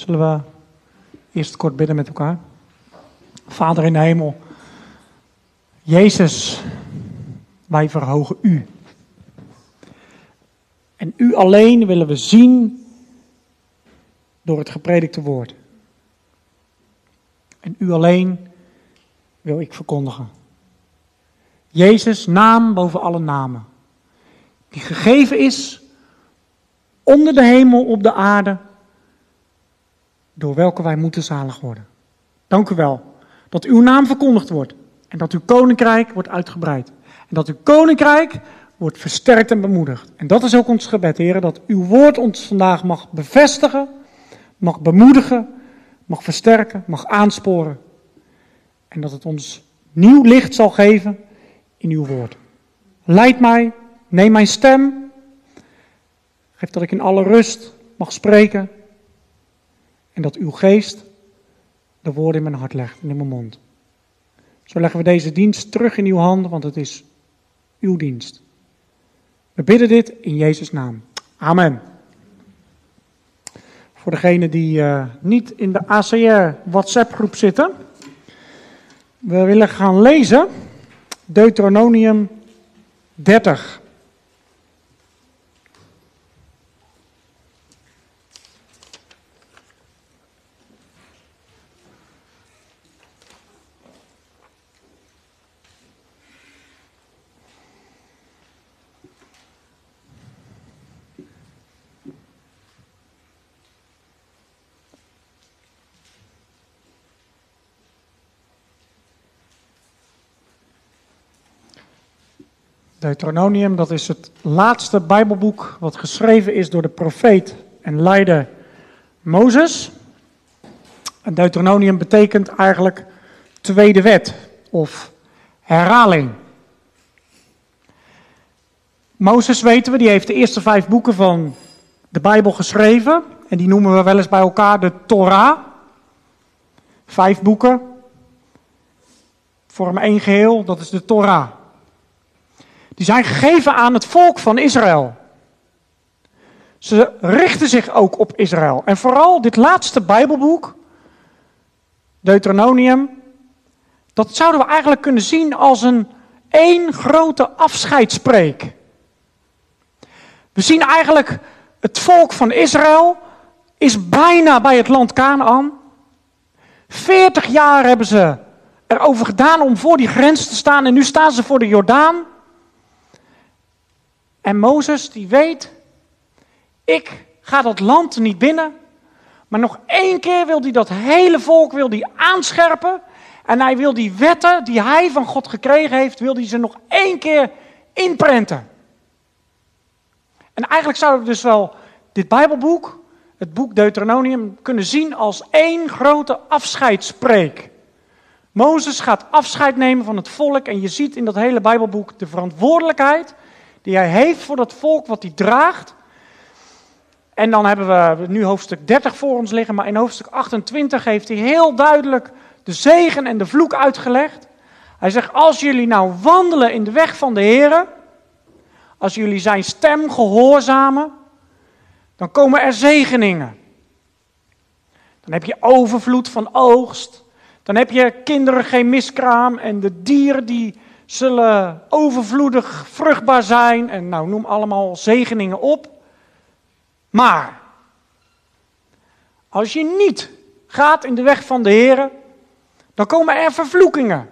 Zullen we eerst kort bidden met elkaar? Vader in de hemel, Jezus, wij verhogen U. En U alleen willen we zien door het gepredikte woord. En U alleen wil ik verkondigen. Jezus, naam boven alle namen. Die gegeven is onder de hemel op de aarde, door welke wij moeten zalig worden. Dank u wel dat uw naam verkondigd wordt en dat uw koninkrijk wordt uitgebreid. En dat uw koninkrijk wordt versterkt en bemoedigd. En dat is ook ons gebed, heren, dat uw woord ons vandaag mag bevestigen, mag bemoedigen, mag versterken, mag aansporen. En dat het ons nieuw licht zal geven in uw woord. Leid mij, neem mijn stem, geef dat ik in alle rust mag spreken en dat uw geest de woorden in mijn hart legt en in mijn mond. Zo leggen we deze dienst terug in uw handen, want het is uw dienst. We bidden dit in Jezus' naam. Amen. Voor degenen die uh, niet in de ACR WhatsApp-groep zitten, we willen gaan lezen Deuteronomium 30. Deuteronomium, dat is het laatste Bijbelboek wat geschreven is door de profeet en leider Mozes. En Deuteronomium betekent eigenlijk tweede wet of herhaling. Mozes weten we, die heeft de eerste vijf boeken van de Bijbel geschreven. En die noemen we wel eens bij elkaar de Torah. Vijf boeken vormen één geheel, dat is de Torah. Die zijn gegeven aan het volk van Israël. Ze richten zich ook op Israël. En vooral dit laatste Bijbelboek, Deuteronomium, dat zouden we eigenlijk kunnen zien als een één grote afscheidspreek. We zien eigenlijk het volk van Israël is bijna bij het land Canaan. 40 jaar hebben ze erover gedaan om voor die grens te staan en nu staan ze voor de Jordaan. En Mozes die weet, ik ga dat land niet binnen, maar nog één keer wil hij dat hele volk wil hij aanscherpen. En hij wil die wetten die hij van God gekregen heeft, wil hij ze nog één keer inprenten. En eigenlijk zouden we dus wel dit Bijbelboek, het boek Deuteronomium, kunnen zien als één grote afscheidspreek. Mozes gaat afscheid nemen van het volk en je ziet in dat hele Bijbelboek de verantwoordelijkheid die hij heeft voor dat volk wat hij draagt. En dan hebben we nu hoofdstuk 30 voor ons liggen, maar in hoofdstuk 28 heeft hij heel duidelijk de zegen en de vloek uitgelegd. Hij zegt, als jullie nou wandelen in de weg van de Heer, als jullie zijn stem gehoorzamen, dan komen er zegeningen. Dan heb je overvloed van oogst. Dan heb je kinderen geen miskraam en de dieren die zullen overvloedig vruchtbaar zijn en nou noem allemaal zegeningen op. Maar als je niet gaat in de weg van de Heer, dan komen er vervloekingen.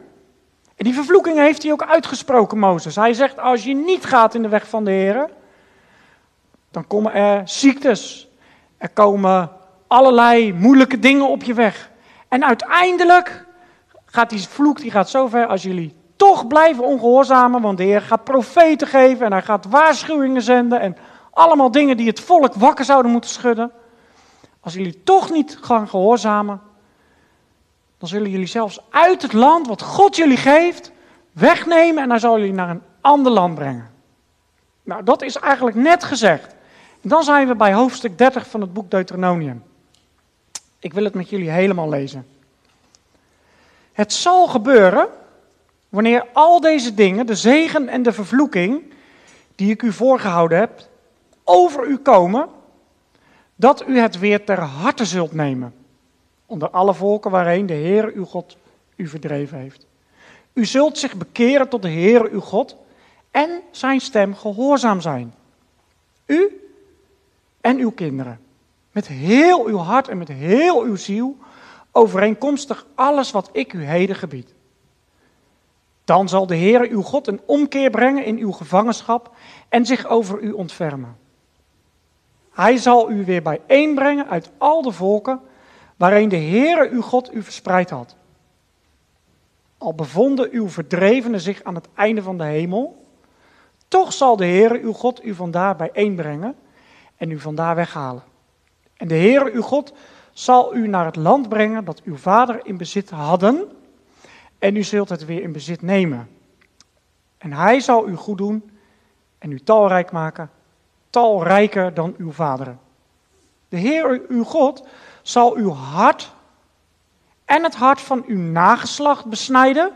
En die vervloekingen heeft hij ook uitgesproken, Mozes. Hij zegt, als je niet gaat in de weg van de Heer, dan komen er ziektes. Er komen allerlei moeilijke dingen op je weg. En uiteindelijk gaat die vloek die gaat zover als jullie toch blijven ongehoorzamen, want de Heer gaat profeten geven en hij gaat waarschuwingen zenden en allemaal dingen die het volk wakker zouden moeten schudden. Als jullie toch niet gaan gehoorzamen, dan zullen jullie zelfs uit het land wat God jullie geeft, wegnemen en dan zal jullie naar een ander land brengen. Nou, dat is eigenlijk net gezegd. Dan zijn we bij hoofdstuk 30 van het boek Deuteronomium. Ik wil het met jullie helemaal lezen. Het zal gebeuren Wanneer al deze dingen, de zegen en de vervloeking, die ik u voorgehouden heb, over u komen, dat u het weer ter harte zult nemen, onder alle volken waarheen de Heer uw God u verdreven heeft. U zult zich bekeren tot de Heer uw God en zijn stem gehoorzaam zijn. U en uw kinderen. Met heel uw hart en met heel uw ziel, overeenkomstig alles wat ik u heden gebied. Dan zal de Heer uw God een omkeer brengen in uw gevangenschap en zich over u ontfermen. Hij zal u weer bijeenbrengen uit al de volken waarin de Heere uw God u verspreid had. Al bevonden uw verdrevenen zich aan het einde van de hemel, toch zal de Heere uw God u vandaar bijeenbrengen en u vandaar weghalen. En de Heere uw God zal u naar het land brengen dat uw vader in bezit hadden, en u zult het weer in bezit nemen. En hij zal u goed doen en u talrijk maken, talrijker dan uw vaderen. De Heer uw God zal uw hart en het hart van uw nageslacht besnijden,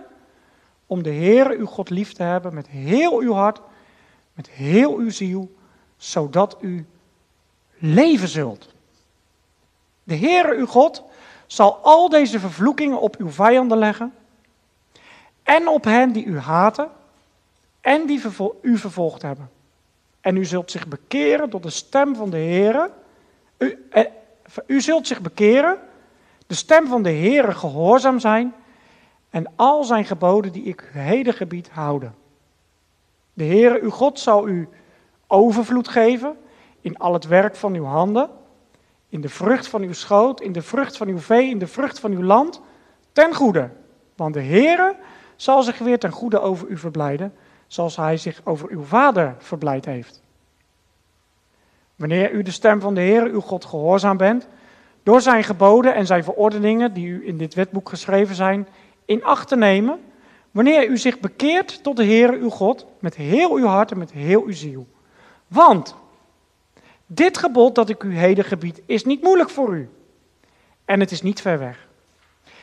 om de Heer uw God lief te hebben met heel uw hart, met heel uw ziel, zodat u leven zult. De Heere uw God zal al deze vervloekingen op uw vijanden leggen en op hen die u haten en die u vervolgd hebben. En u zult zich bekeren tot de stem van de Heere. U, eh, u zult zich bekeren, de stem van de Heere gehoorzaam zijn en al zijn geboden die ik u heden gebied houden. De Heere uw God zal u overvloed geven in al het werk van uw handen, in de vrucht van uw schoot, in de vrucht van uw vee, in de vrucht van uw land, ten goede. Want de Heere zal zich weer ten goede over u verblijden, zoals hij zich over uw vader verblijd heeft. Wanneer u de stem van de Heer, uw God, gehoorzaam bent, door zijn geboden en zijn verordeningen, die u in dit wetboek geschreven zijn, in acht te nemen, wanneer u zich bekeert tot de Heer, uw God, met heel uw hart en met heel uw ziel. Want dit gebod dat ik u heden gebied, is niet moeilijk voor u. En het is niet ver weg.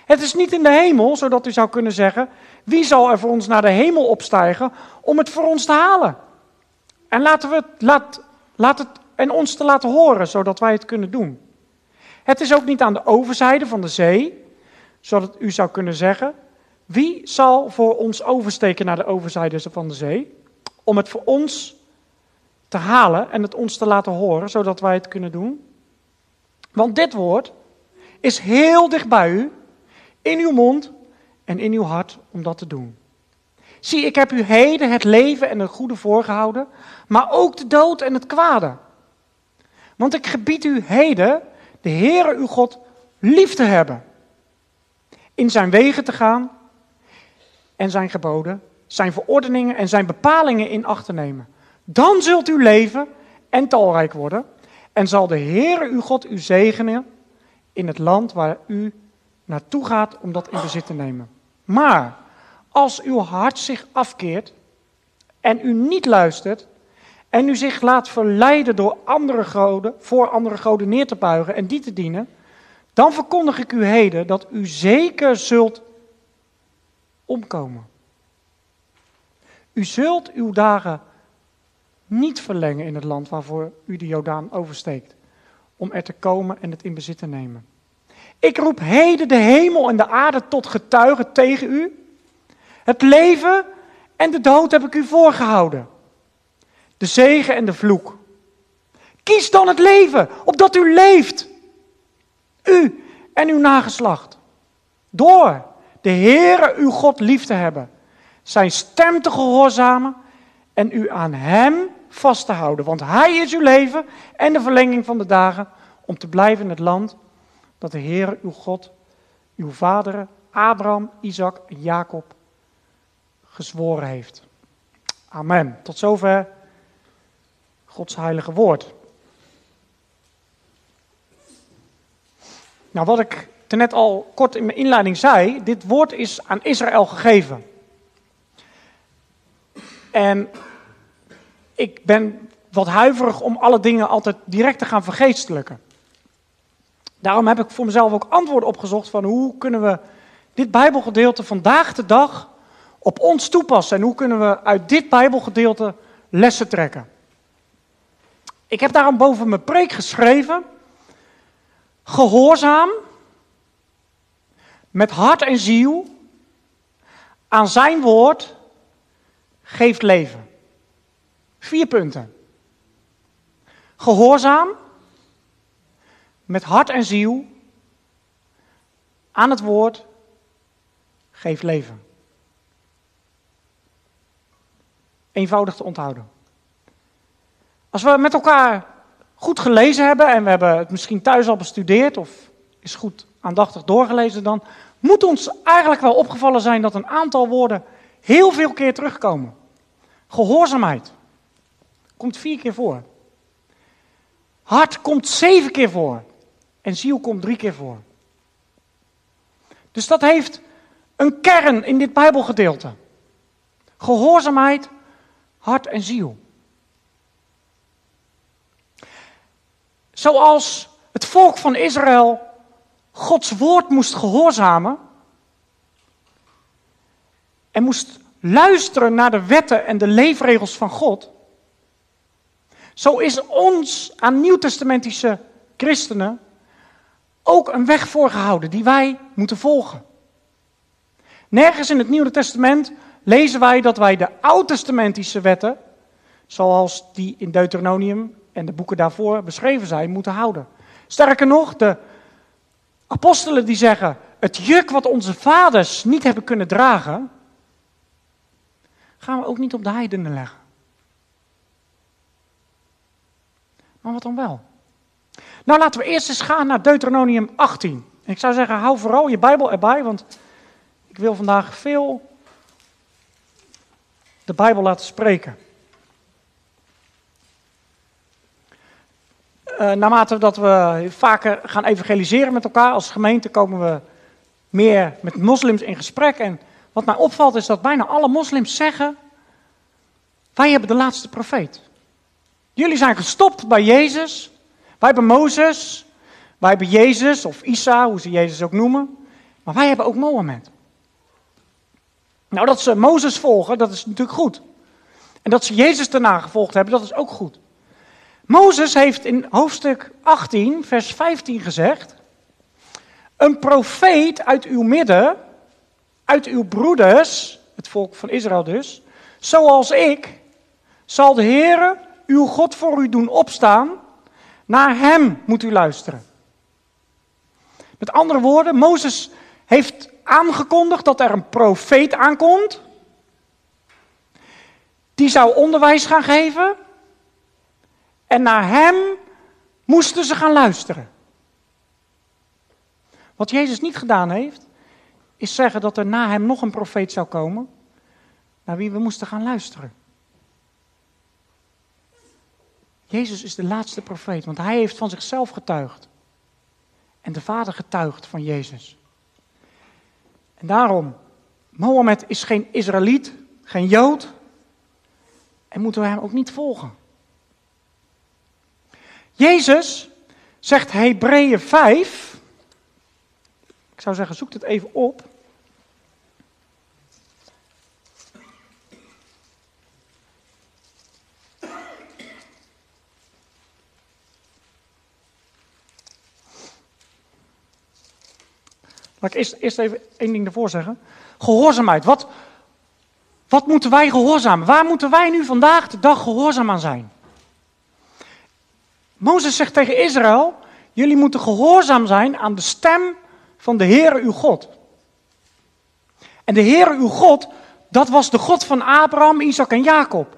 Het is niet in de hemel, zodat u zou kunnen zeggen: wie zal er voor ons naar de hemel opstijgen om het voor ons te halen? En laten we het, laat, laat het en ons te laten horen, zodat wij het kunnen doen. Het is ook niet aan de overzijde van de zee, zodat u zou kunnen zeggen: wie zal voor ons oversteken naar de overzijde van de zee, om het voor ons te halen en het ons te laten horen, zodat wij het kunnen doen? Want dit woord is heel dicht bij u, in uw mond en in uw hart om dat te doen. Zie, ik heb u heden het leven en het goede voorgehouden, maar ook de dood en het kwade. Want ik gebied u heden, de Heere uw God, lief te hebben. In zijn wegen te gaan en zijn geboden, zijn verordeningen en zijn bepalingen in acht te nemen. Dan zult u leven en talrijk worden. En zal de Heere uw God u zegenen in het land waar u naartoe gaat om dat in bezit te nemen. Maar als uw hart zich afkeert en u niet luistert en u zich laat verleiden door andere goden, voor andere goden neer te buigen en die te dienen, dan verkondig ik u heden dat u zeker zult omkomen. U zult uw dagen niet verlengen in het land waarvoor u de Jordaan oversteekt, om er te komen en het in bezit te nemen. Ik roep heden de hemel en de aarde tot getuigen tegen u. Het leven en de dood heb ik u voorgehouden. De zegen en de vloek. Kies dan het leven, opdat u leeft. U en uw nageslacht. Door de Heere uw God lief te hebben. Zijn stem te gehoorzamen en u aan hem vast te houden. Want hij is uw leven en de verlenging van de dagen om te blijven in het land dat de Heer uw God, uw vaderen, Abraham, Isaac en Jacob gezworen heeft. Amen. Tot zover Gods heilige woord. Nou, wat ik net al kort in mijn inleiding zei, dit woord is aan Israël gegeven. En ik ben wat huiverig om alle dingen altijd direct te gaan vergeestelijken. Daarom heb ik voor mezelf ook antwoorden opgezocht van hoe kunnen we dit Bijbelgedeelte vandaag de dag op ons toepassen en hoe kunnen we uit dit Bijbelgedeelte lessen trekken. Ik heb daarom boven mijn preek geschreven gehoorzaam met hart en ziel aan zijn woord geeft leven. Vier punten. Gehoorzaam met hart en ziel aan het woord geeft leven. Eenvoudig te onthouden. Als we met elkaar goed gelezen hebben en we hebben het misschien thuis al bestudeerd of is goed aandachtig doorgelezen, dan moet ons eigenlijk wel opgevallen zijn dat een aantal woorden heel veel keer terugkomen. Gehoorzaamheid komt vier keer voor. Hart komt zeven keer voor. En ziel komt drie keer voor. Dus dat heeft een kern in dit Bijbelgedeelte. Gehoorzaamheid, hart en ziel. Zoals het volk van Israël Gods woord moest gehoorzamen en moest luisteren naar de wetten en de leefregels van God, zo is ons aan nieuwtestamentische christenen ook een weg voorgehouden die wij moeten volgen. Nergens in het Nieuwe Testament lezen wij dat wij de oud-testamentische wetten, zoals die in Deuteronomium en de boeken daarvoor beschreven zijn, moeten houden. Sterker nog, de apostelen die zeggen, het juk wat onze vaders niet hebben kunnen dragen, gaan we ook niet op de heidenen leggen. Maar wat dan wel? Nou, laten we eerst eens gaan naar Deuteronomium 18. En ik zou zeggen, hou vooral je Bijbel erbij, want ik wil vandaag veel de Bijbel laten spreken. Uh, naarmate dat we vaker gaan evangeliseren met elkaar als gemeente, komen we meer met moslims in gesprek. En wat mij opvalt is dat bijna alle moslims zeggen: Wij hebben de laatste profeet. Jullie zijn gestopt bij Jezus. Wij hebben Mozes. Wij hebben Jezus of Isa, hoe ze Jezus ook noemen. Maar wij hebben ook Mohammed. Nou, dat ze Mozes volgen, dat is natuurlijk goed. En dat ze Jezus daarna gevolgd hebben, dat is ook goed. Mozes heeft in hoofdstuk 18, vers 15 gezegd: Een profeet uit uw midden, uit uw broeders, het volk van Israël dus, zoals ik, zal de Heere uw God voor u doen opstaan. Naar hem moet u luisteren. Met andere woorden, Mozes heeft aangekondigd dat er een profeet aankomt. Die zou onderwijs gaan geven. En naar hem moesten ze gaan luisteren. Wat Jezus niet gedaan heeft, is zeggen dat er na hem nog een profeet zou komen, naar wie we moesten gaan luisteren. Jezus is de laatste profeet, want hij heeft van zichzelf getuigd. En de Vader getuigt van Jezus. En daarom, Mohammed is geen Israëliet, geen Jood. En moeten we hem ook niet volgen. Jezus zegt Hebreeën 5. Ik zou zeggen, zoek het even op. Laat ik eerst, even één ding ervoor zeggen. Gehoorzaamheid. Wat, wat moeten wij gehoorzamen? Waar moeten wij nu vandaag de dag gehoorzaam aan zijn? Mozes zegt tegen Israël: Jullie moeten gehoorzaam zijn aan de stem van de Heere uw God. En de Heere uw God, dat was de God van Abraham, Isaac en Jacob.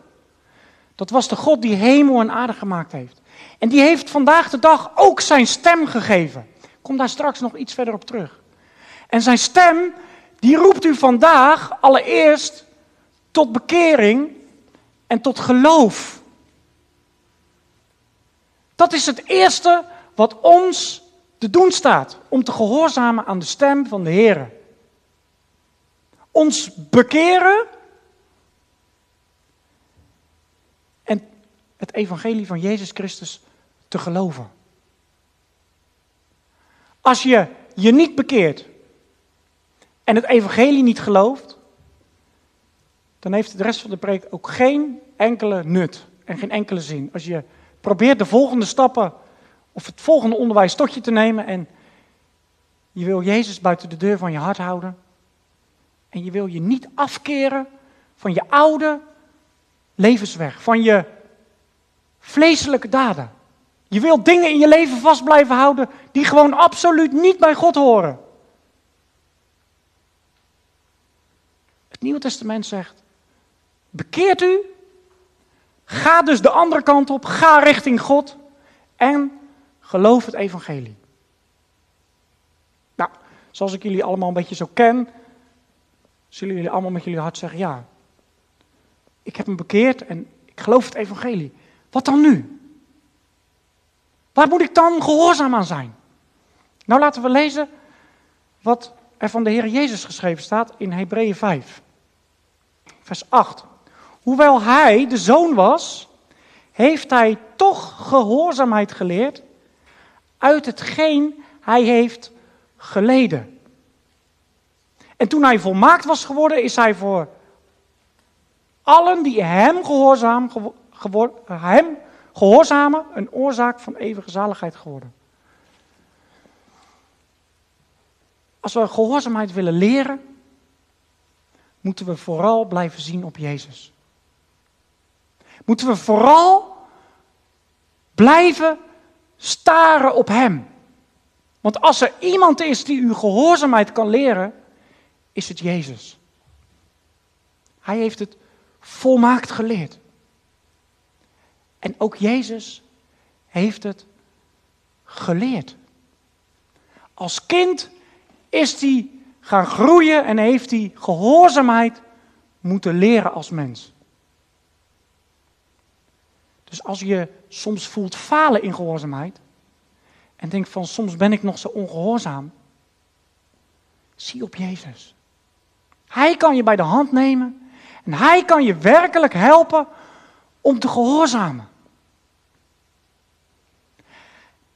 Dat was de God die hemel en aarde gemaakt heeft. En die heeft vandaag de dag ook zijn stem gegeven. Kom daar straks nog iets verder op terug. En zijn stem, die roept u vandaag allereerst tot bekering en tot geloof. Dat is het eerste wat ons te doen staat, om te gehoorzamen aan de stem van de Heer. Ons bekeren en het evangelie van Jezus Christus te geloven. Als je je niet bekeert en het evangelie niet gelooft, dan heeft de rest van de preek ook geen enkele nut en geen enkele zin. Als je probeert de volgende stappen of het volgende onderwijs tot je te nemen en je wil Jezus buiten de deur van je hart houden. En je wil je niet afkeren van je oude levensweg, van je vleeselijke daden. Je wilt dingen in je leven vast blijven houden die gewoon absoluut niet bij God horen. Het Nieuwe Testament zegt: bekeert u, ga dus de andere kant op, ga richting God en geloof het evangelie. Nou, zoals ik jullie allemaal een beetje zo ken, zullen jullie allemaal met jullie hart zeggen: ja, ik heb me bekeerd en ik geloof het evangelie. Wat dan nu? Waar moet ik dan gehoorzaam aan zijn? Nou, laten we lezen wat er van de Heer Jezus geschreven staat in Hebreeën 5, vers 8. Hoewel hij de zoon was, heeft hij toch gehoorzaamheid geleerd uit hetgeen hij heeft geleden. En toen hij volmaakt was geworden, is hij voor allen die hem gehoorzaam hem gehoorzamen een oorzaak van eeuwige zaligheid geworden. Als we gehoorzaamheid willen leren, moeten we vooral blijven zien op Jezus. Moeten we vooral blijven staren op Hem. Want als er iemand is die u gehoorzaamheid kan leren, is het Jezus. Hij heeft het volmaakt geleerd. En ook Jezus heeft het geleerd. Als kind is hij gaan groeien en heeft hij gehoorzaamheid moeten leren als mens. Dus als je soms voelt falen in gehoorzaamheid en denkt van soms ben ik nog zo ongehoorzaam, zie op Jezus. Hij kan je bij de hand nemen en hij kan je werkelijk helpen om te gehoorzamen.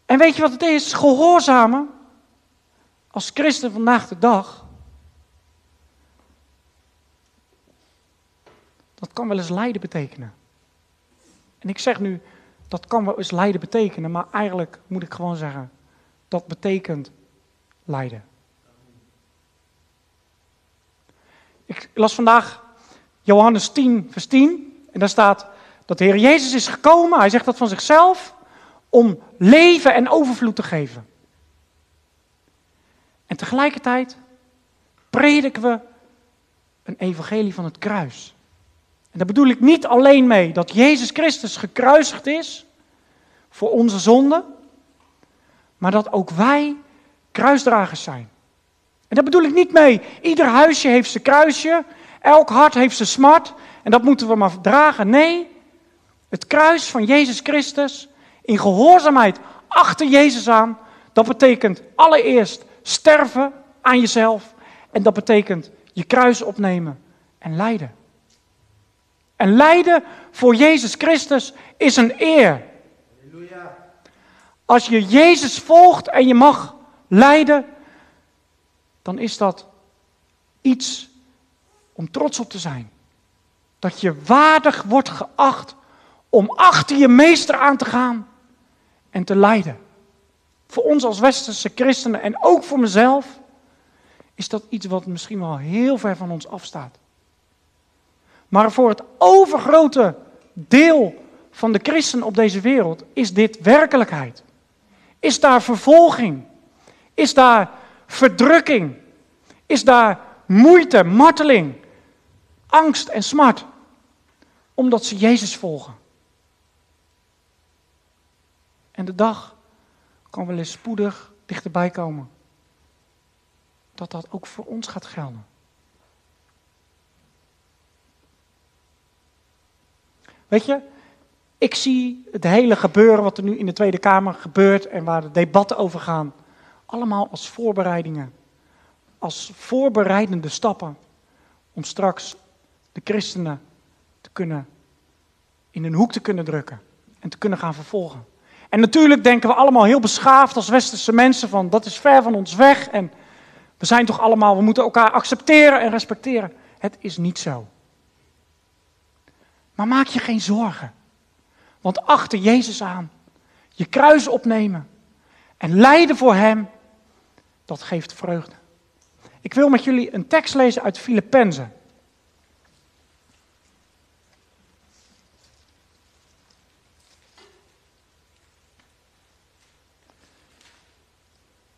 En weet je wat het is? Gehoorzamen als christen vandaag de dag. Dat kan wel eens lijden betekenen. En ik zeg nu, dat kan wel eens lijden betekenen, maar eigenlijk moet ik gewoon zeggen, dat betekent lijden. Ik las vandaag Johannes 10, vers 10, en daar staat dat de Heer Jezus is gekomen, hij zegt dat van zichzelf, om leven en overvloed te geven. En tegelijkertijd prediken we een evangelie van het kruis. En daar bedoel ik niet alleen mee dat Jezus Christus gekruisigd is voor onze zonde, maar dat ook wij kruisdragers zijn. En daar bedoel ik niet mee, ieder huisje heeft zijn kruisje, elk hart heeft zijn smart en dat moeten we maar dragen. Nee, het kruis van Jezus Christus in gehoorzaamheid achter Jezus aan, dat betekent allereerst sterven aan jezelf. En dat betekent je kruis opnemen en lijden. En lijden voor Jezus Christus is een eer. Als je Jezus volgt en je mag lijden, dan is dat iets om trots op te zijn. Dat je waardig wordt geacht om achter je meester aan te gaan en te lijden. Voor ons als westerse christenen en ook voor mezelf is dat iets wat misschien wel heel ver van ons afstaat. Maar voor het overgrote deel van de christenen op deze wereld is dit werkelijkheid. Is daar vervolging? Is daar verdrukking? Is daar moeite, marteling, angst en smart? Omdat ze Jezus volgen. En de dag kan wel eens spoedig dichterbij komen. Dat dat ook voor ons gaat gelden. Weet je, ik zie het hele gebeuren wat er nu in de Tweede Kamer gebeurt en waar de debatten over gaan, allemaal als voorbereidingen. Als voorbereidende stappen om straks de christenen te kunnen in een hoek te kunnen drukken en te kunnen gaan vervolgen. En natuurlijk denken we allemaal heel beschaafd als westerse mensen van dat is ver van ons weg en we zijn toch allemaal, we moeten elkaar accepteren en respecteren. Het is niet zo. Maar maak je geen zorgen. Want achter Jezus aan Je kruis opnemen en lijden voor Hem, dat geeft vreugde. Ik wil met jullie een tekst lezen uit Filippenzen.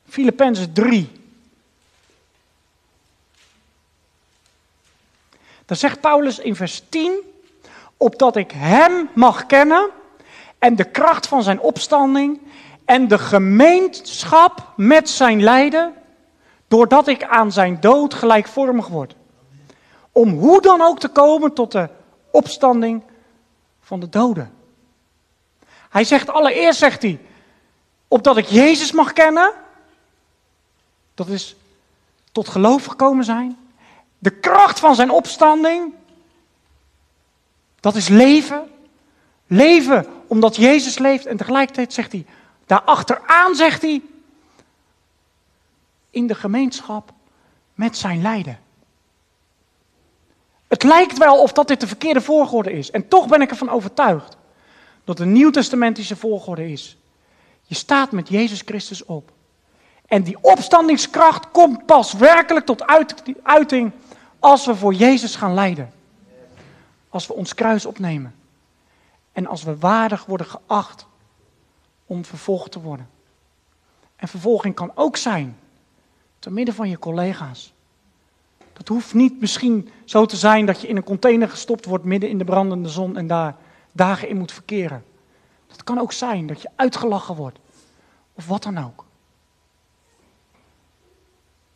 Filippenzen 3. Dan zegt Paulus in vers 10, opdat ik Hem mag kennen en de kracht van Zijn opstanding en de gemeenschap met Zijn lijden, doordat ik aan Zijn dood gelijkvormig word. Om hoe dan ook te komen tot de opstanding van de doden. Hij zegt allereerst, zegt hij, opdat ik Jezus mag kennen. Dat is tot geloof gekomen zijn. De kracht van zijn opstanding, dat is leven. Leven omdat Jezus leeft. En tegelijkertijd zegt hij, daarachteraan zegt hij, in de gemeenschap met zijn lijden. Het lijkt wel of dat dit de verkeerde volgorde is. En toch ben ik ervan overtuigd dat de nieuwtestamentische volgorde is. Je staat met Jezus Christus op. En die opstandingskracht komt pas werkelijk tot uiting als we voor Jezus gaan lijden. Als we ons kruis opnemen. En als we waardig worden geacht om vervolgd te worden. En vervolging kan ook zijn te midden van je collega's. Dat hoeft niet misschien zo te zijn dat je in een container gestopt wordt midden in de brandende zon en daar dagen in moet verkeren. Dat kan ook zijn dat je uitgelachen wordt. Of wat dan ook.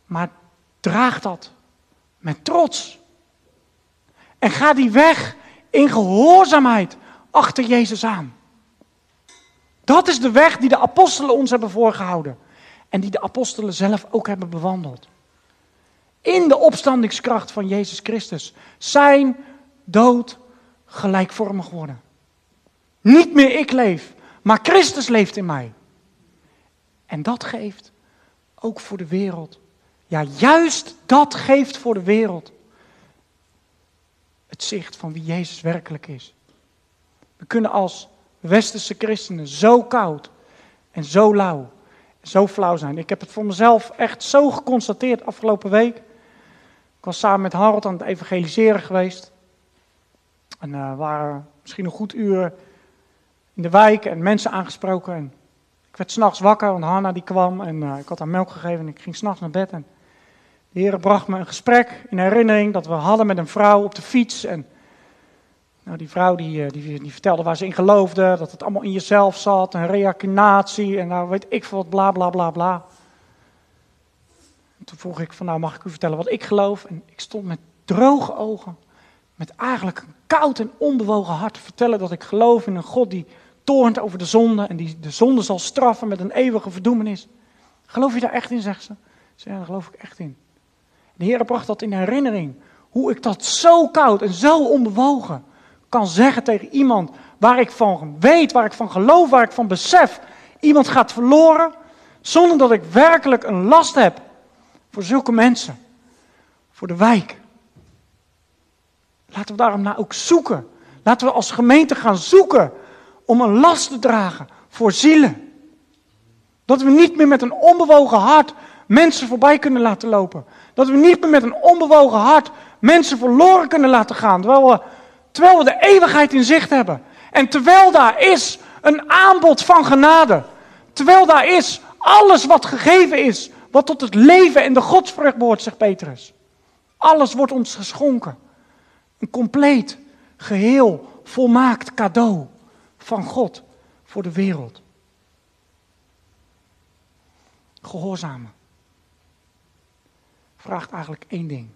Maar draag dat met trots. En ga die weg in gehoorzaamheid achter Jezus aan. Dat is de weg die de apostelen ons hebben voorgehouden. En die de apostelen zelf ook hebben bewandeld. In de opstandingskracht van Jezus Christus. Zijn dood gelijkvormig worden. Niet meer ik leef, maar Christus leeft in mij. En dat geeft ook voor de wereld ja, juist dat geeft voor de wereld het zicht van wie Jezus werkelijk is. We kunnen als westerse christenen zo koud en zo lauw en zo flauw zijn. Ik heb het voor mezelf echt zo geconstateerd afgelopen week. Ik was samen met Harold aan het evangeliseren geweest. En uh, waren misschien een goed uur in de wijk en mensen aangesproken. En ik werd s'nachts wakker, want Hanna die kwam en uh, ik had haar melk gegeven en ik ging s'nachts naar bed. En de Heer bracht me een gesprek in herinnering dat we hadden met een vrouw op de fiets. En nou, die vrouw die, eh, die, vertelde waar ze in geloofde, dat het allemaal in jezelf zat, een reacinatie en nou weet ik veel wat, bla bla bla bla. En toen vroeg ik van nou mag ik u vertellen wat ik geloof? En ik stond met droge ogen, met eigenlijk een koud en onbewogen hart te vertellen dat ik geloof in een God die toornt over de zonde en die de zonde zal straffen met een eeuwige verdoemenis. Geloof je daar echt in, zegt ze. Ze ja, daar geloof ik echt in. De Heer bracht dat in herinnering. Hoe ik dat zo koud en zo onbewogen kan zeggen tegen iemand waar ik van weet, waar ik van geloof, waar ik van besef. Iemand gaat verloren zonder dat ik werkelijk een last heb voor zulke mensen. Voor de wijk. Laten we daarom nou ook zoeken. Laten we als gemeente gaan zoeken om een last te dragen voor zielen. Dat we niet meer met een onbewogen hart mensen voorbij kunnen laten lopen. Dat we niet meer met een onbewogen hart mensen verloren kunnen laten gaan. Terwijl we, de eeuwigheid in zicht hebben. En terwijl daar is een aanbod van genade. Terwijl daar is alles wat gegeven is. Wat tot het leven en de godsvrucht behoort, zegt Petrus. Alles wordt ons geschonken. Een compleet, geheel, volmaakt cadeau van God voor de wereld. Gehoorzamen vraagt eigenlijk één ding.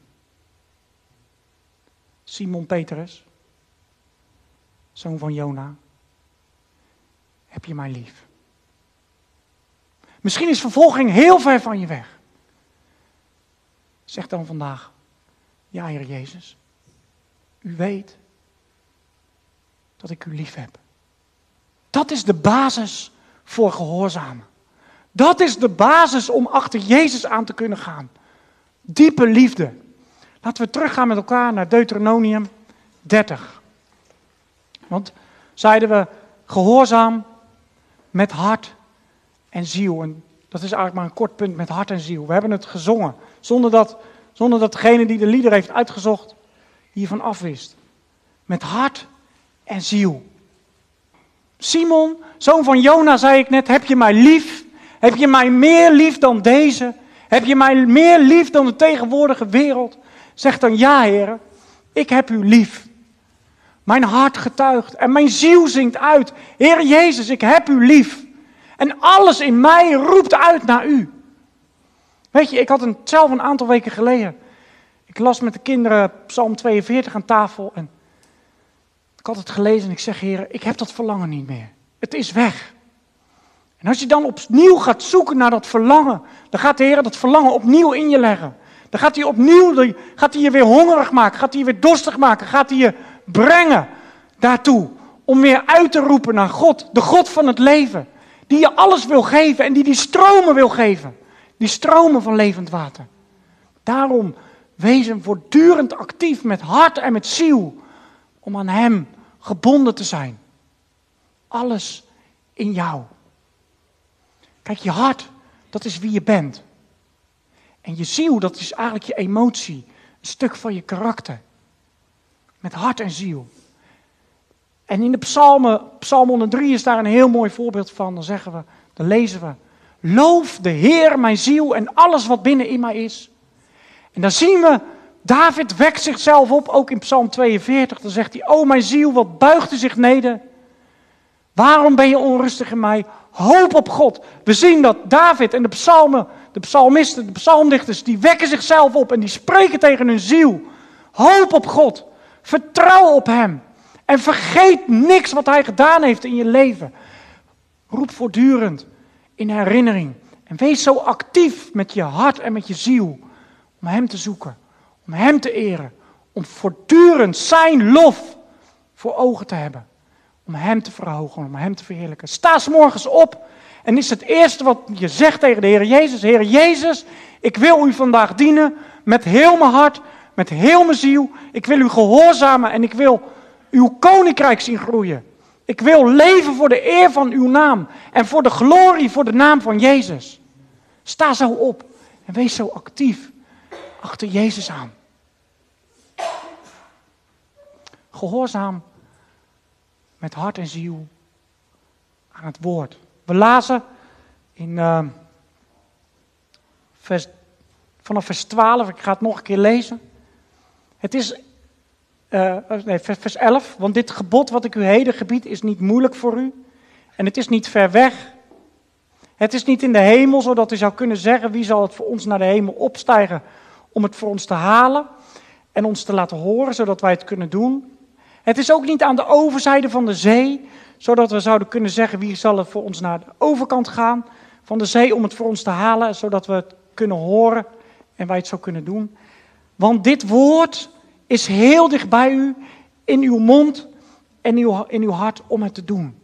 Simon Petrus, zoon van Jona, heb je mij lief? Misschien is vervolging heel ver van je weg. Zeg dan vandaag, ja Heer Jezus, u weet dat ik u lief heb. Dat is de basis voor gehoorzamen. Dat is de basis om achter Jezus aan te kunnen gaan. Diepe liefde. Laten we teruggaan met elkaar naar Deuteronomium 30. Want zeiden we gehoorzaam met hart en ziel. En dat is eigenlijk maar een kort punt met hart en ziel. We hebben het gezongen, zonder dat, zonder dat degene die de lieder heeft uitgezocht hiervan afwist. Met hart en ziel. Simon, zoon van Jona, zei ik net, heb je mij lief? Heb je mij meer lief dan deze? Heb je mij meer lief dan de tegenwoordige wereld? Zeg dan ja, heren, ik heb u lief. Mijn hart getuigt en mijn ziel zingt uit. Heer Jezus, ik heb u lief. En alles in mij roept uit naar u. Weet je, ik had een, zelf een aantal weken geleden. Ik las met de kinderen Psalm 42 aan tafel. En ik had het gelezen en ik zeg, Heer, ik heb dat verlangen niet meer. Het is weg. En als je dan opnieuw gaat zoeken naar dat verlangen, dan gaat de Heer dat verlangen opnieuw in je leggen. Dan gaat hij opnieuw, gaat hij je weer hongerig maken, gaat hij je weer dorstig maken, gaat hij je brengen daartoe. Om weer uit te roepen naar God, de God van het leven. Die je alles wil geven en die die stromen wil geven. Die stromen van levend water. Daarom wezen voortdurend actief met hart en met ziel. Om aan Hem gebonden te zijn. Alles in jou. Kijk, je hart, dat is wie je bent. En je ziel, dat is eigenlijk je emotie. Een stuk van je karakter. Met hart en ziel. En in de psalmen, psalm 103 is daar een heel mooi voorbeeld van. Dan zeggen we, dan lezen we. Loof de Heer mijn ziel en alles wat binnen in mij is. En dan zien we, David wekt zichzelf op, ook in psalm 42. Dan zegt hij, o mijn ziel, wat buigt zich neder. Waarom ben je onrustig in mij? Hoop op God. We zien dat David en de psalmen, de psalmisten, de psalmdichters, die wekken zichzelf op en die spreken tegen hun ziel. Hoop op God. Vertrouw op Hem. En vergeet niks wat Hij gedaan heeft in je leven. Roep voortdurend in herinnering. En wees zo actief met je hart en met je ziel. Om Hem te zoeken. Om Hem te eren. Om voortdurend Zijn lof voor ogen te hebben. Om Hem te verhogen, om Hem te verheerlijken. Sta s morgens op en is het eerste wat je zegt tegen de Heer Jezus. Heer Jezus, ik wil U vandaag dienen met heel mijn hart, met heel mijn ziel. Ik wil U gehoorzamen en ik wil Uw koninkrijk zien groeien. Ik wil leven voor de eer van Uw naam en voor de glorie, voor de naam van Jezus. Sta zo op en wees zo actief achter Jezus aan. Gehoorzaam met hart en ziel aan het woord. We lazen in, uh, vers, vanaf vers 12, ik ga het nog een keer lezen. Het is, uh, nee, vers 11, want dit gebod wat ik u heden gebied is niet moeilijk voor u. En het is niet ver weg. Het is niet in de hemel, zodat u zou kunnen zeggen, wie zal het voor ons naar de hemel opstijgen om het voor ons te halen en ons te laten horen, zodat wij het kunnen doen. Het is ook niet aan de overzijde van de zee, zodat we zouden kunnen zeggen wie zal er voor ons naar de overkant gaan van de zee om het voor ons te halen, zodat we het kunnen horen en wij het zo kunnen doen. Want dit woord is heel dicht bij u, in uw mond en in uw hart om het te doen.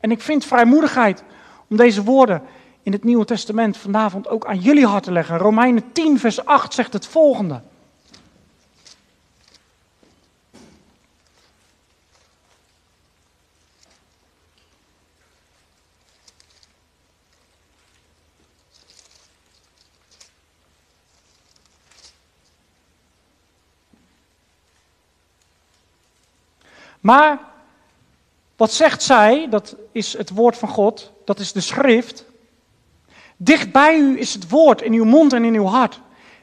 En ik vind vrijmoedigheid om deze woorden in het Nieuwe Testament vanavond ook aan jullie hart te leggen. Romeinen 10, vers 8 zegt het volgende. Maar wat zegt zij? Dat is het woord van God, dat is de schrift. Dicht bij u is het woord in uw mond en in uw hart.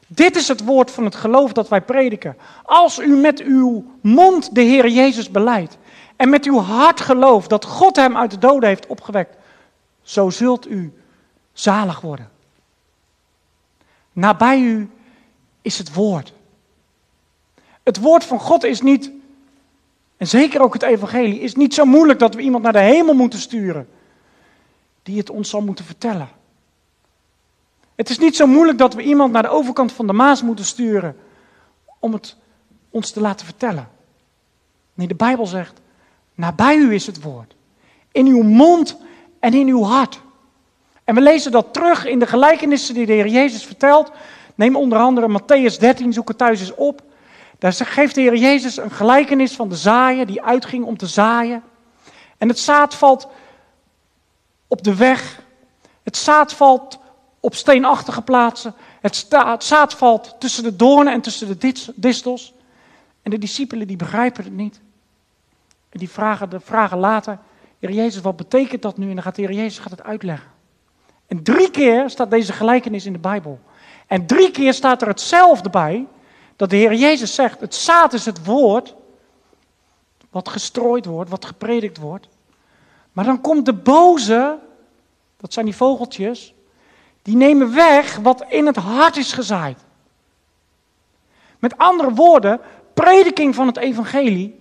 Dit is het woord van het geloof dat wij prediken. Als u met uw mond de Heer Jezus beleidt en met uw hart gelooft dat God hem uit de doden heeft opgewekt, zo zult u zalig worden. Nabij u is het woord. Het woord van God is niet en zeker ook het evangelie is niet zo moeilijk dat we iemand naar de hemel moeten sturen. Die het ons zal moeten vertellen. Het is niet zo moeilijk dat we iemand naar de overkant van de Maas moeten sturen. Om het ons te laten vertellen. Nee, de Bijbel zegt, nabij u is het woord. In uw mond en in uw hart. En we lezen dat terug in de gelijkenissen die de Heer Jezus vertelt. Neem onder andere Matthäus 13, zoek het thuis eens op. Daar geeft de Heer Jezus een gelijkenis van de zaaier die uitging om te zaaien. En het zaad valt op de weg. Het zaad valt op steenachtige plaatsen. Het, het zaad valt tussen de doornen en tussen de distels. En de discipelen die begrijpen het niet. En die vragen, de vragen later, Heer Jezus, wat betekent dat nu? En dan gaat de Heer Jezus gaat het uitleggen. En drie keer staat deze gelijkenis in de Bijbel. En drie keer staat er hetzelfde bij, dat de Heer Jezus zegt, het zaad is het woord, wat gestrooid wordt, wat gepredikt wordt. Maar dan komt de boze, dat zijn die vogeltjes, die nemen weg wat in het hart is gezaaid. Met andere woorden, prediking van het evangelie,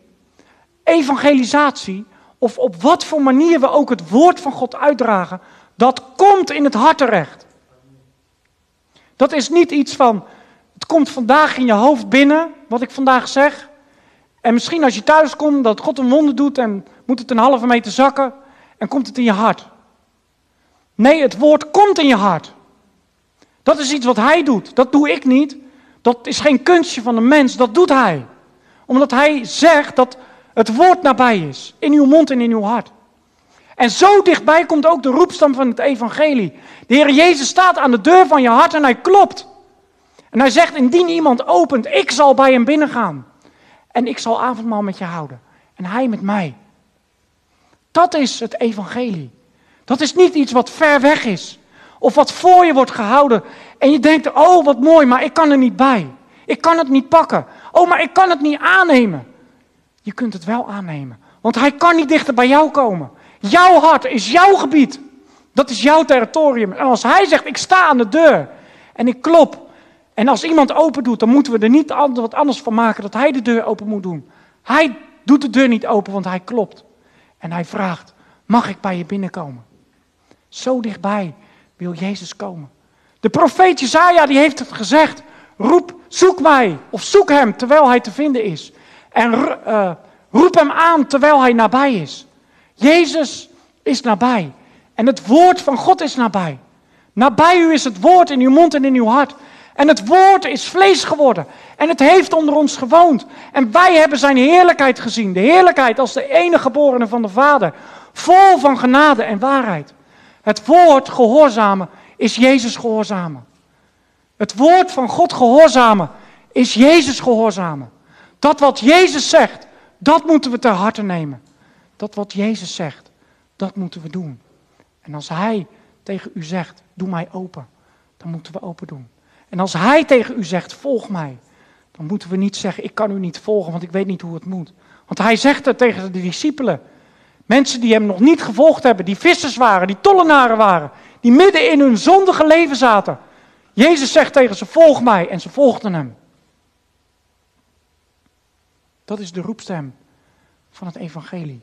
evangelisatie, of op wat voor manier we ook het woord van God uitdragen, dat komt in het hart terecht. Dat is niet iets van, het komt vandaag in je hoofd binnen, wat ik vandaag zeg. En misschien als je thuis komt, dat God een wonder doet en moet het een halve meter zakken en komt het in je hart. Nee, het woord komt in je hart. Dat is iets wat hij doet. Dat doe ik niet. Dat is geen kunstje van een mens, dat doet hij. Omdat hij zegt dat het woord nabij is, in uw mond en in uw hart. En zo dichtbij komt ook de roepstam van het evangelie. De Heer Jezus staat aan de deur van je hart en hij klopt. En hij zegt, indien iemand opent, ik zal bij hem binnengaan. En ik zal avondmaal met je houden. En hij met mij. Dat is het evangelie. Dat is niet iets wat ver weg is. Of wat voor je wordt gehouden. En je denkt, oh wat mooi, maar ik kan er niet bij. Ik kan het niet pakken. Oh, maar ik kan het niet aannemen. Je kunt het wel aannemen. Want hij kan niet dichter bij jou komen. Jouw hart is jouw gebied. Dat is jouw territorium. En als hij zegt, ik sta aan de deur en ik klop. En als iemand open doet, dan moeten we er niet wat anders van maken dat hij de deur open moet doen. Hij doet de deur niet open, want hij klopt. En hij vraagt, mag ik bij je binnenkomen? Zo dichtbij wil Jezus komen. De profeet Jezaja die heeft het gezegd. Roep, zoek mij of zoek hem terwijl hij te vinden is. En uh, roep hem aan terwijl hij nabij is. Jezus is nabij. En het woord van God is nabij. Nabij u is het woord in uw mond en in uw hart. En het woord is vlees geworden. En het heeft onder ons gewoond. En wij hebben zijn heerlijkheid gezien. De heerlijkheid als de enige geborene van de Vader. Vol van genade en waarheid. Het woord gehoorzamen is Jezus gehoorzamen. Het woord van God gehoorzamen is Jezus gehoorzamen. Dat wat Jezus zegt, dat moeten we ter harte nemen. Dat wat Jezus zegt, dat moeten we doen. En als Hij tegen u zegt, doe mij open, dan moeten we open doen. En als Hij tegen u zegt, volg mij, dan moeten we niet zeggen, ik kan u niet volgen, want ik weet niet hoe het moet. Want Hij zegt het tegen de discipelen. Mensen die Hem nog niet gevolgd hebben, die vissers waren, die tollenaren waren, die midden in hun zondige leven zaten. Jezus zegt tegen ze, volg mij, en ze volgden Hem. Dat is de roepstem van het evangelie.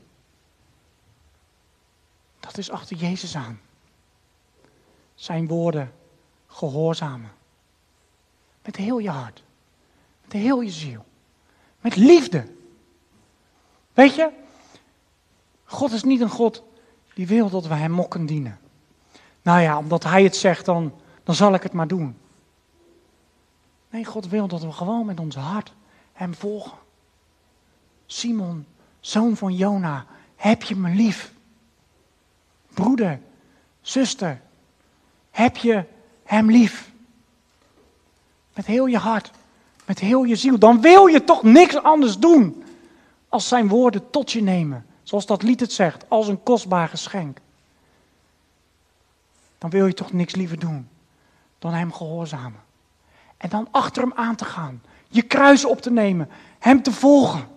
Dat is achter Jezus aan. Zijn woorden gehoorzamen. Met heel je hart. Met heel je ziel. Met liefde. Weet je, God is niet een God die wil dat we hem mokken dienen. Nou ja, omdat hij het zegt, dan, dan zal ik het maar doen. Nee, God wil dat we gewoon met ons hart hem volgen. Simon, zoon van Jona, heb je me lief? Broeder, zuster, heb je hem lief? Met heel je hart, met heel je ziel. Dan wil je toch niks anders doen als zijn woorden tot je nemen. Zoals dat lied het zegt, als een kostbaar geschenk. Dan wil je toch niks liever doen dan hem gehoorzamen. En dan achter hem aan te gaan. Je kruis op te nemen. Hem te volgen.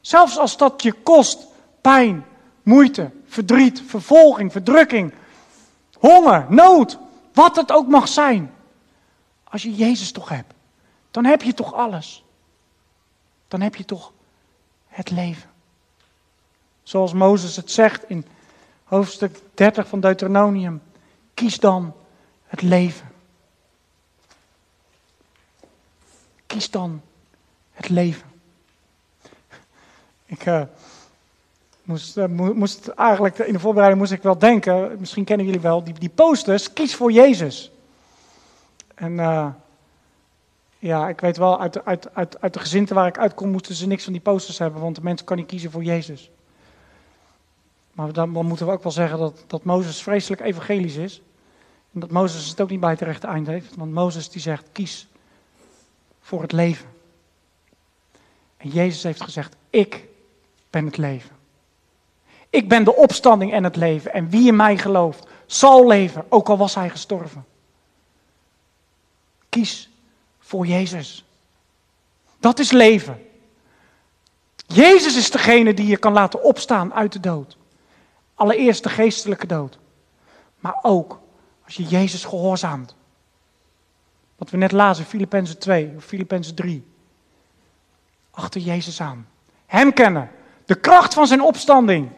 Zelfs als dat je kost pijn, moeite, verdriet, vervolging, verdrukking, honger, nood, wat het ook mag zijn. Als je Jezus toch hebt, dan heb je toch alles. Dan heb je toch het leven. Zoals Mozes het zegt in hoofdstuk 30 van Deuteronomium. Kies dan het leven. Kies dan het leven. Ik uh, moest, uh, moest, eigenlijk in de voorbereiding moest ik wel denken, misschien kennen jullie wel, die, die posters, kies voor Jezus. En uh, ja, ik weet wel, uit, uit, uit, uit de gezinten waar ik uitkom, moesten ze niks van die posters hebben, want de mensen kan niet kiezen voor Jezus. Maar dan, dan moeten we ook wel zeggen dat, dat Mozes vreselijk evangelisch is. En dat Mozes het ook niet bij het rechte eind heeft. Want Mozes die zegt, kies voor het leven. En Jezus heeft gezegd, ik ben het leven. Ik ben de opstanding en het leven. En wie in mij gelooft, zal leven, ook al was hij gestorven. Kies voor Jezus. Dat is leven. Jezus is degene die je kan laten opstaan uit de dood. Allereerst de geestelijke dood. Maar ook als je Jezus gehoorzaamt. Wat we net lazen, Filippenzen 2 of Filippenzen 3. Achter Jezus aan. Hem kennen. De kracht van zijn opstanding.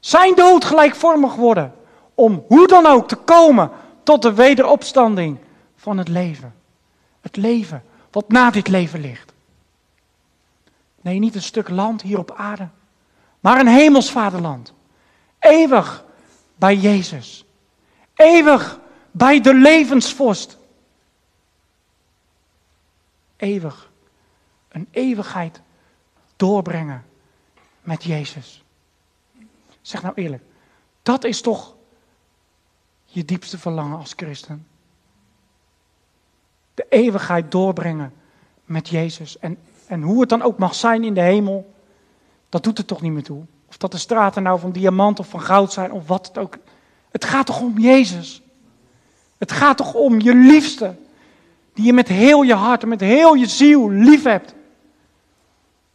Zijn dood gelijkvormig worden. Om hoe dan ook te komen tot de wederopstanding van het leven. Het leven wat na dit leven ligt. Nee, niet een stuk land hier op aarde, maar een hemels vaderland. Eeuwig bij Jezus. Eeuwig bij de levensvorst. Eeuwig. Een eeuwigheid doorbrengen met Jezus. Zeg nou eerlijk, dat is toch je diepste verlangen als christen? De eeuwigheid doorbrengen met Jezus. En, en hoe het dan ook mag zijn in de hemel, dat doet er toch niet meer toe. Of dat de straten nou van diamant of van goud zijn of wat het ook. Het gaat toch om Jezus. Het gaat toch om je liefste. Die je met heel je hart en met heel je ziel lief hebt.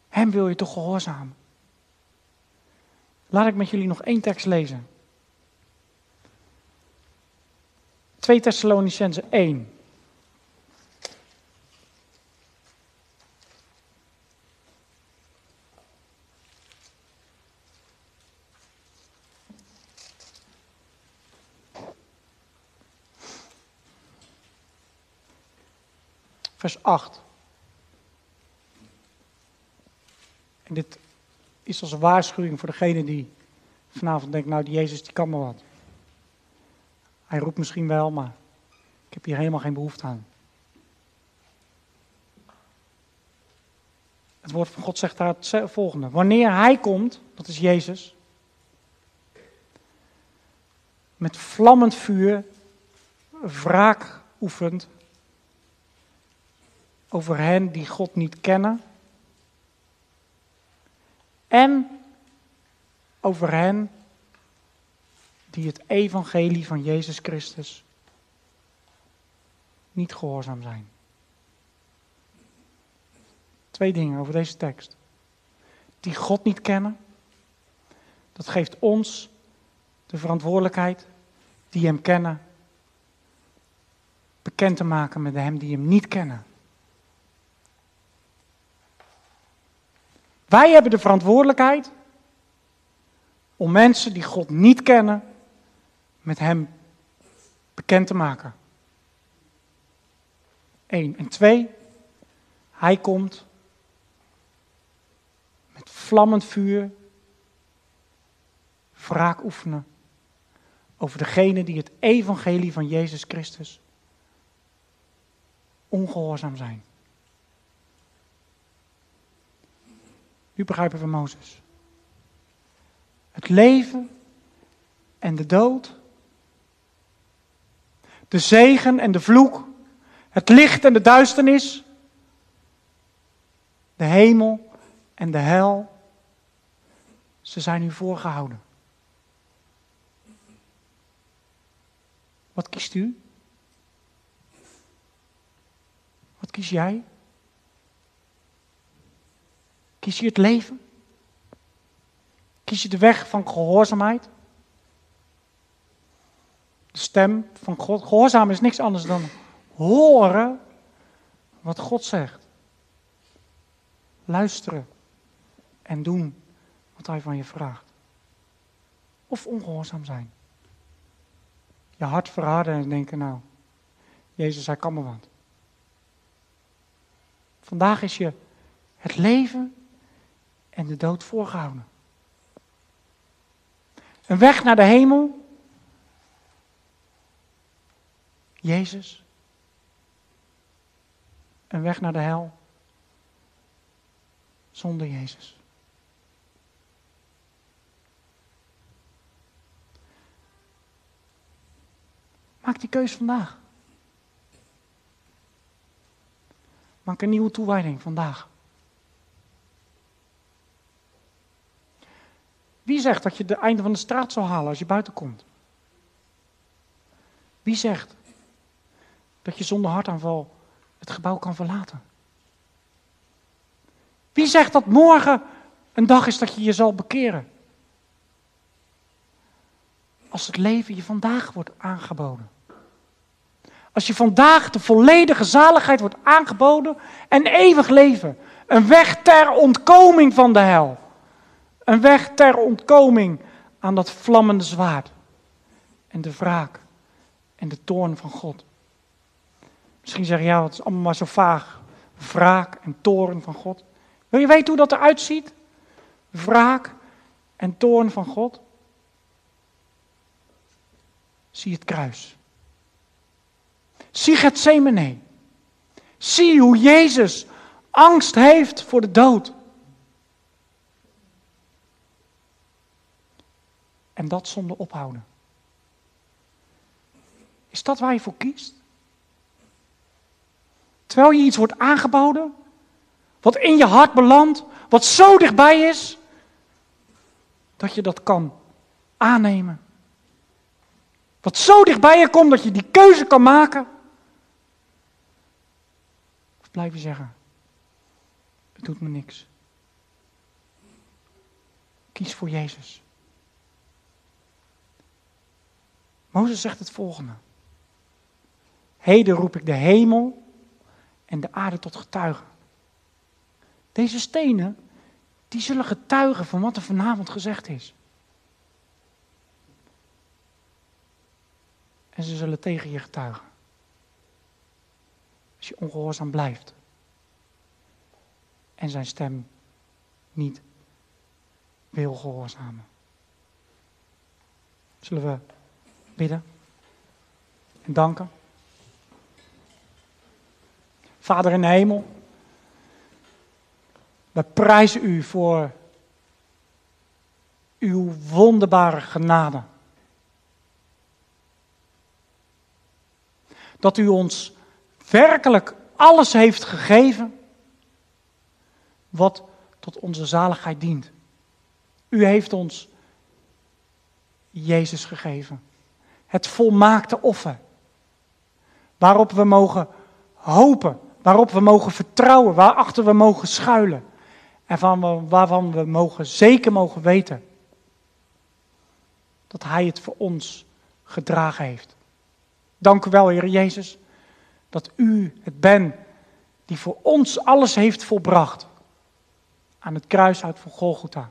Hem wil je toch gehoorzamen. Laat ik met jullie nog één tekst lezen. 2 Thessalonicense 1. Vers 8. En dit is als een waarschuwing voor degene die vanavond denkt, nou die Jezus die kan me wat. Hij roept misschien wel, maar ik heb hier helemaal geen behoefte aan. Het woord van God zegt daar het volgende. Wanneer Hij komt, dat is Jezus, met vlammend vuur wraak oefent over hen die God niet kennen. En over hen die het evangelie van Jezus Christus niet gehoorzaam zijn. Twee dingen over deze tekst. Die God niet kennen, dat geeft ons de verantwoordelijkheid die Hem kennen, bekend te maken met Hem die Hem niet kennen. Wij hebben de verantwoordelijkheid om mensen die God niet kennen, met Hem bekend te maken. Eén. En twee, Hij komt met vlammend vuur wraak oefenen over degene die het evangelie van Jezus Christus ongehoorzaam zijn. Nu begrijpen we Mozes. Het leven en de dood. De zegen en de vloek. Het licht en de duisternis. De hemel en de hel. Ze zijn u voorgehouden. Wat kiest u? Wat kies jij? Kies je het leven? Kies je de weg van gehoorzaamheid? De stem van God. Gehoorzaam is niks anders dan horen wat God zegt. Luisteren en doen wat Hij van je vraagt. Of ongehoorzaam zijn. Je hart verharden en denken, nou, Jezus, Hij kan me wat. Vandaag is je het leven en de dood voorgehouden. Een weg naar de hemel. Jezus. Een weg naar de hel. Zonder Jezus. Maak die keus vandaag. Maak een nieuwe toewijding vandaag. Wie zegt dat je de einde van de straat zal halen als je buiten komt? Wie zegt dat je zonder hartaanval het gebouw kan verlaten? Wie zegt dat morgen een dag is dat je je zal bekeren? Als het leven je vandaag wordt aangeboden. Als je vandaag de volledige zaligheid wordt aangeboden en eeuwig leven. Een weg ter ontkoming van de hel. Een weg ter ontkoming aan dat vlammende zwaard. En de wraak en de toorn van God. Misschien zeg je, ja, het is allemaal maar zo vaag. Wraak en toorn van God. Wil je weten hoe dat eruit ziet? Wraak en toorn van God? Zie het kruis. Zie het Gethsemane. Zie hoe Jezus angst heeft voor de dood. En dat zonder ophouden. Is dat waar je voor kiest? Terwijl je iets wordt aangeboden, wat in je hart belandt, wat zo dichtbij is, dat je dat kan aannemen. Wat zo dichtbij je komt dat je die keuze kan maken. Of blijf je zeggen, het doet me niks. Kies voor Jezus. Mozes zegt het volgende. Heden roep ik de hemel en de aarde tot getuigen. Deze stenen, die zullen getuigen van wat er vanavond gezegd is. En ze zullen tegen je getuigen. Als je ongehoorzaam blijft. En zijn stem niet wil gehoorzamen. Zullen we bidden en danken? Vader in de hemel, we prijzen u voor uw wonderbare genade. Dat u ons werkelijk alles heeft gegeven wat tot onze zaligheid dient. U heeft ons Jezus gegeven. Het volmaakte offer. Waarop we mogen hopen waarop we mogen vertrouwen, waarachter we mogen schuilen. En van, waarvan we mogen, zeker mogen weten dat Hij het voor ons gedragen heeft. Dank u wel, Heer Jezus, dat U het bent die voor ons alles heeft volbracht aan het kruishout van Golgotha.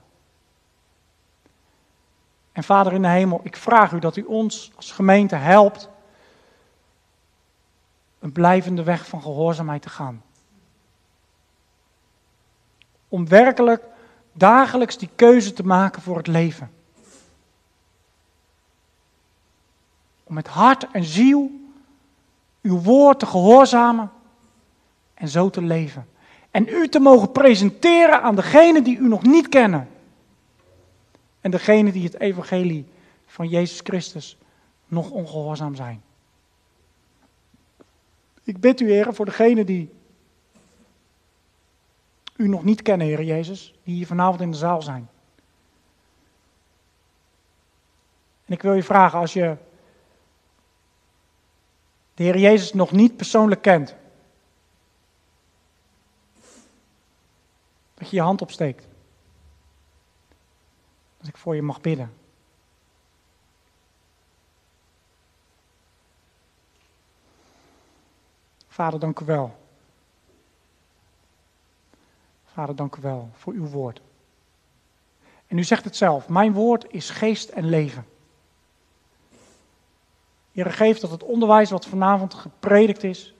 En Vader in de hemel, ik vraag u dat u ons als gemeente helpt een blijvende weg van gehoorzaamheid te gaan. Om werkelijk dagelijks die keuze te maken voor het leven. Om met hart en ziel uw woord te gehoorzamen en zo te leven. En u te mogen presenteren aan degenen die u nog niet kennen. En degenen die het evangelie van Jezus Christus nog ongehoorzaam zijn. Ik bid u, Heer, voor degenen die u nog niet kennen, Heer Jezus, die hier vanavond in de zaal zijn. En ik wil je vragen, als je de Heer Jezus nog niet persoonlijk kent, dat je je hand opsteekt. Dat ik voor je mag bidden. Vader, dank u wel. Vader, dank u wel voor uw woord. En u zegt het zelf, mijn woord is geest en leven. Heer, geef dat het onderwijs wat vanavond gepredikt is,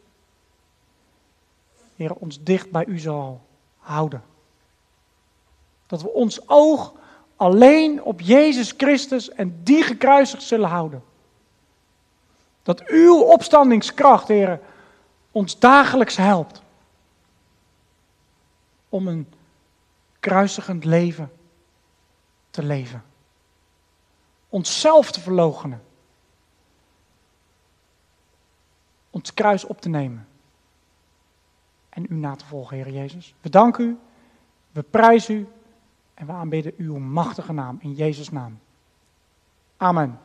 Heer, ons dicht bij u zal houden. Dat we ons oog alleen op Jezus Christus en die gekruisigd zullen houden. Dat uw opstandingskracht, Heer, ons dagelijks helpt om een kruisigend leven te leven. Onszelf te verloochenen. ons kruis op te nemen. En u na te volgen, Heer Jezus. We danken u, we prijzen u en we aanbidden uw machtige naam in Jezus' naam. Amen.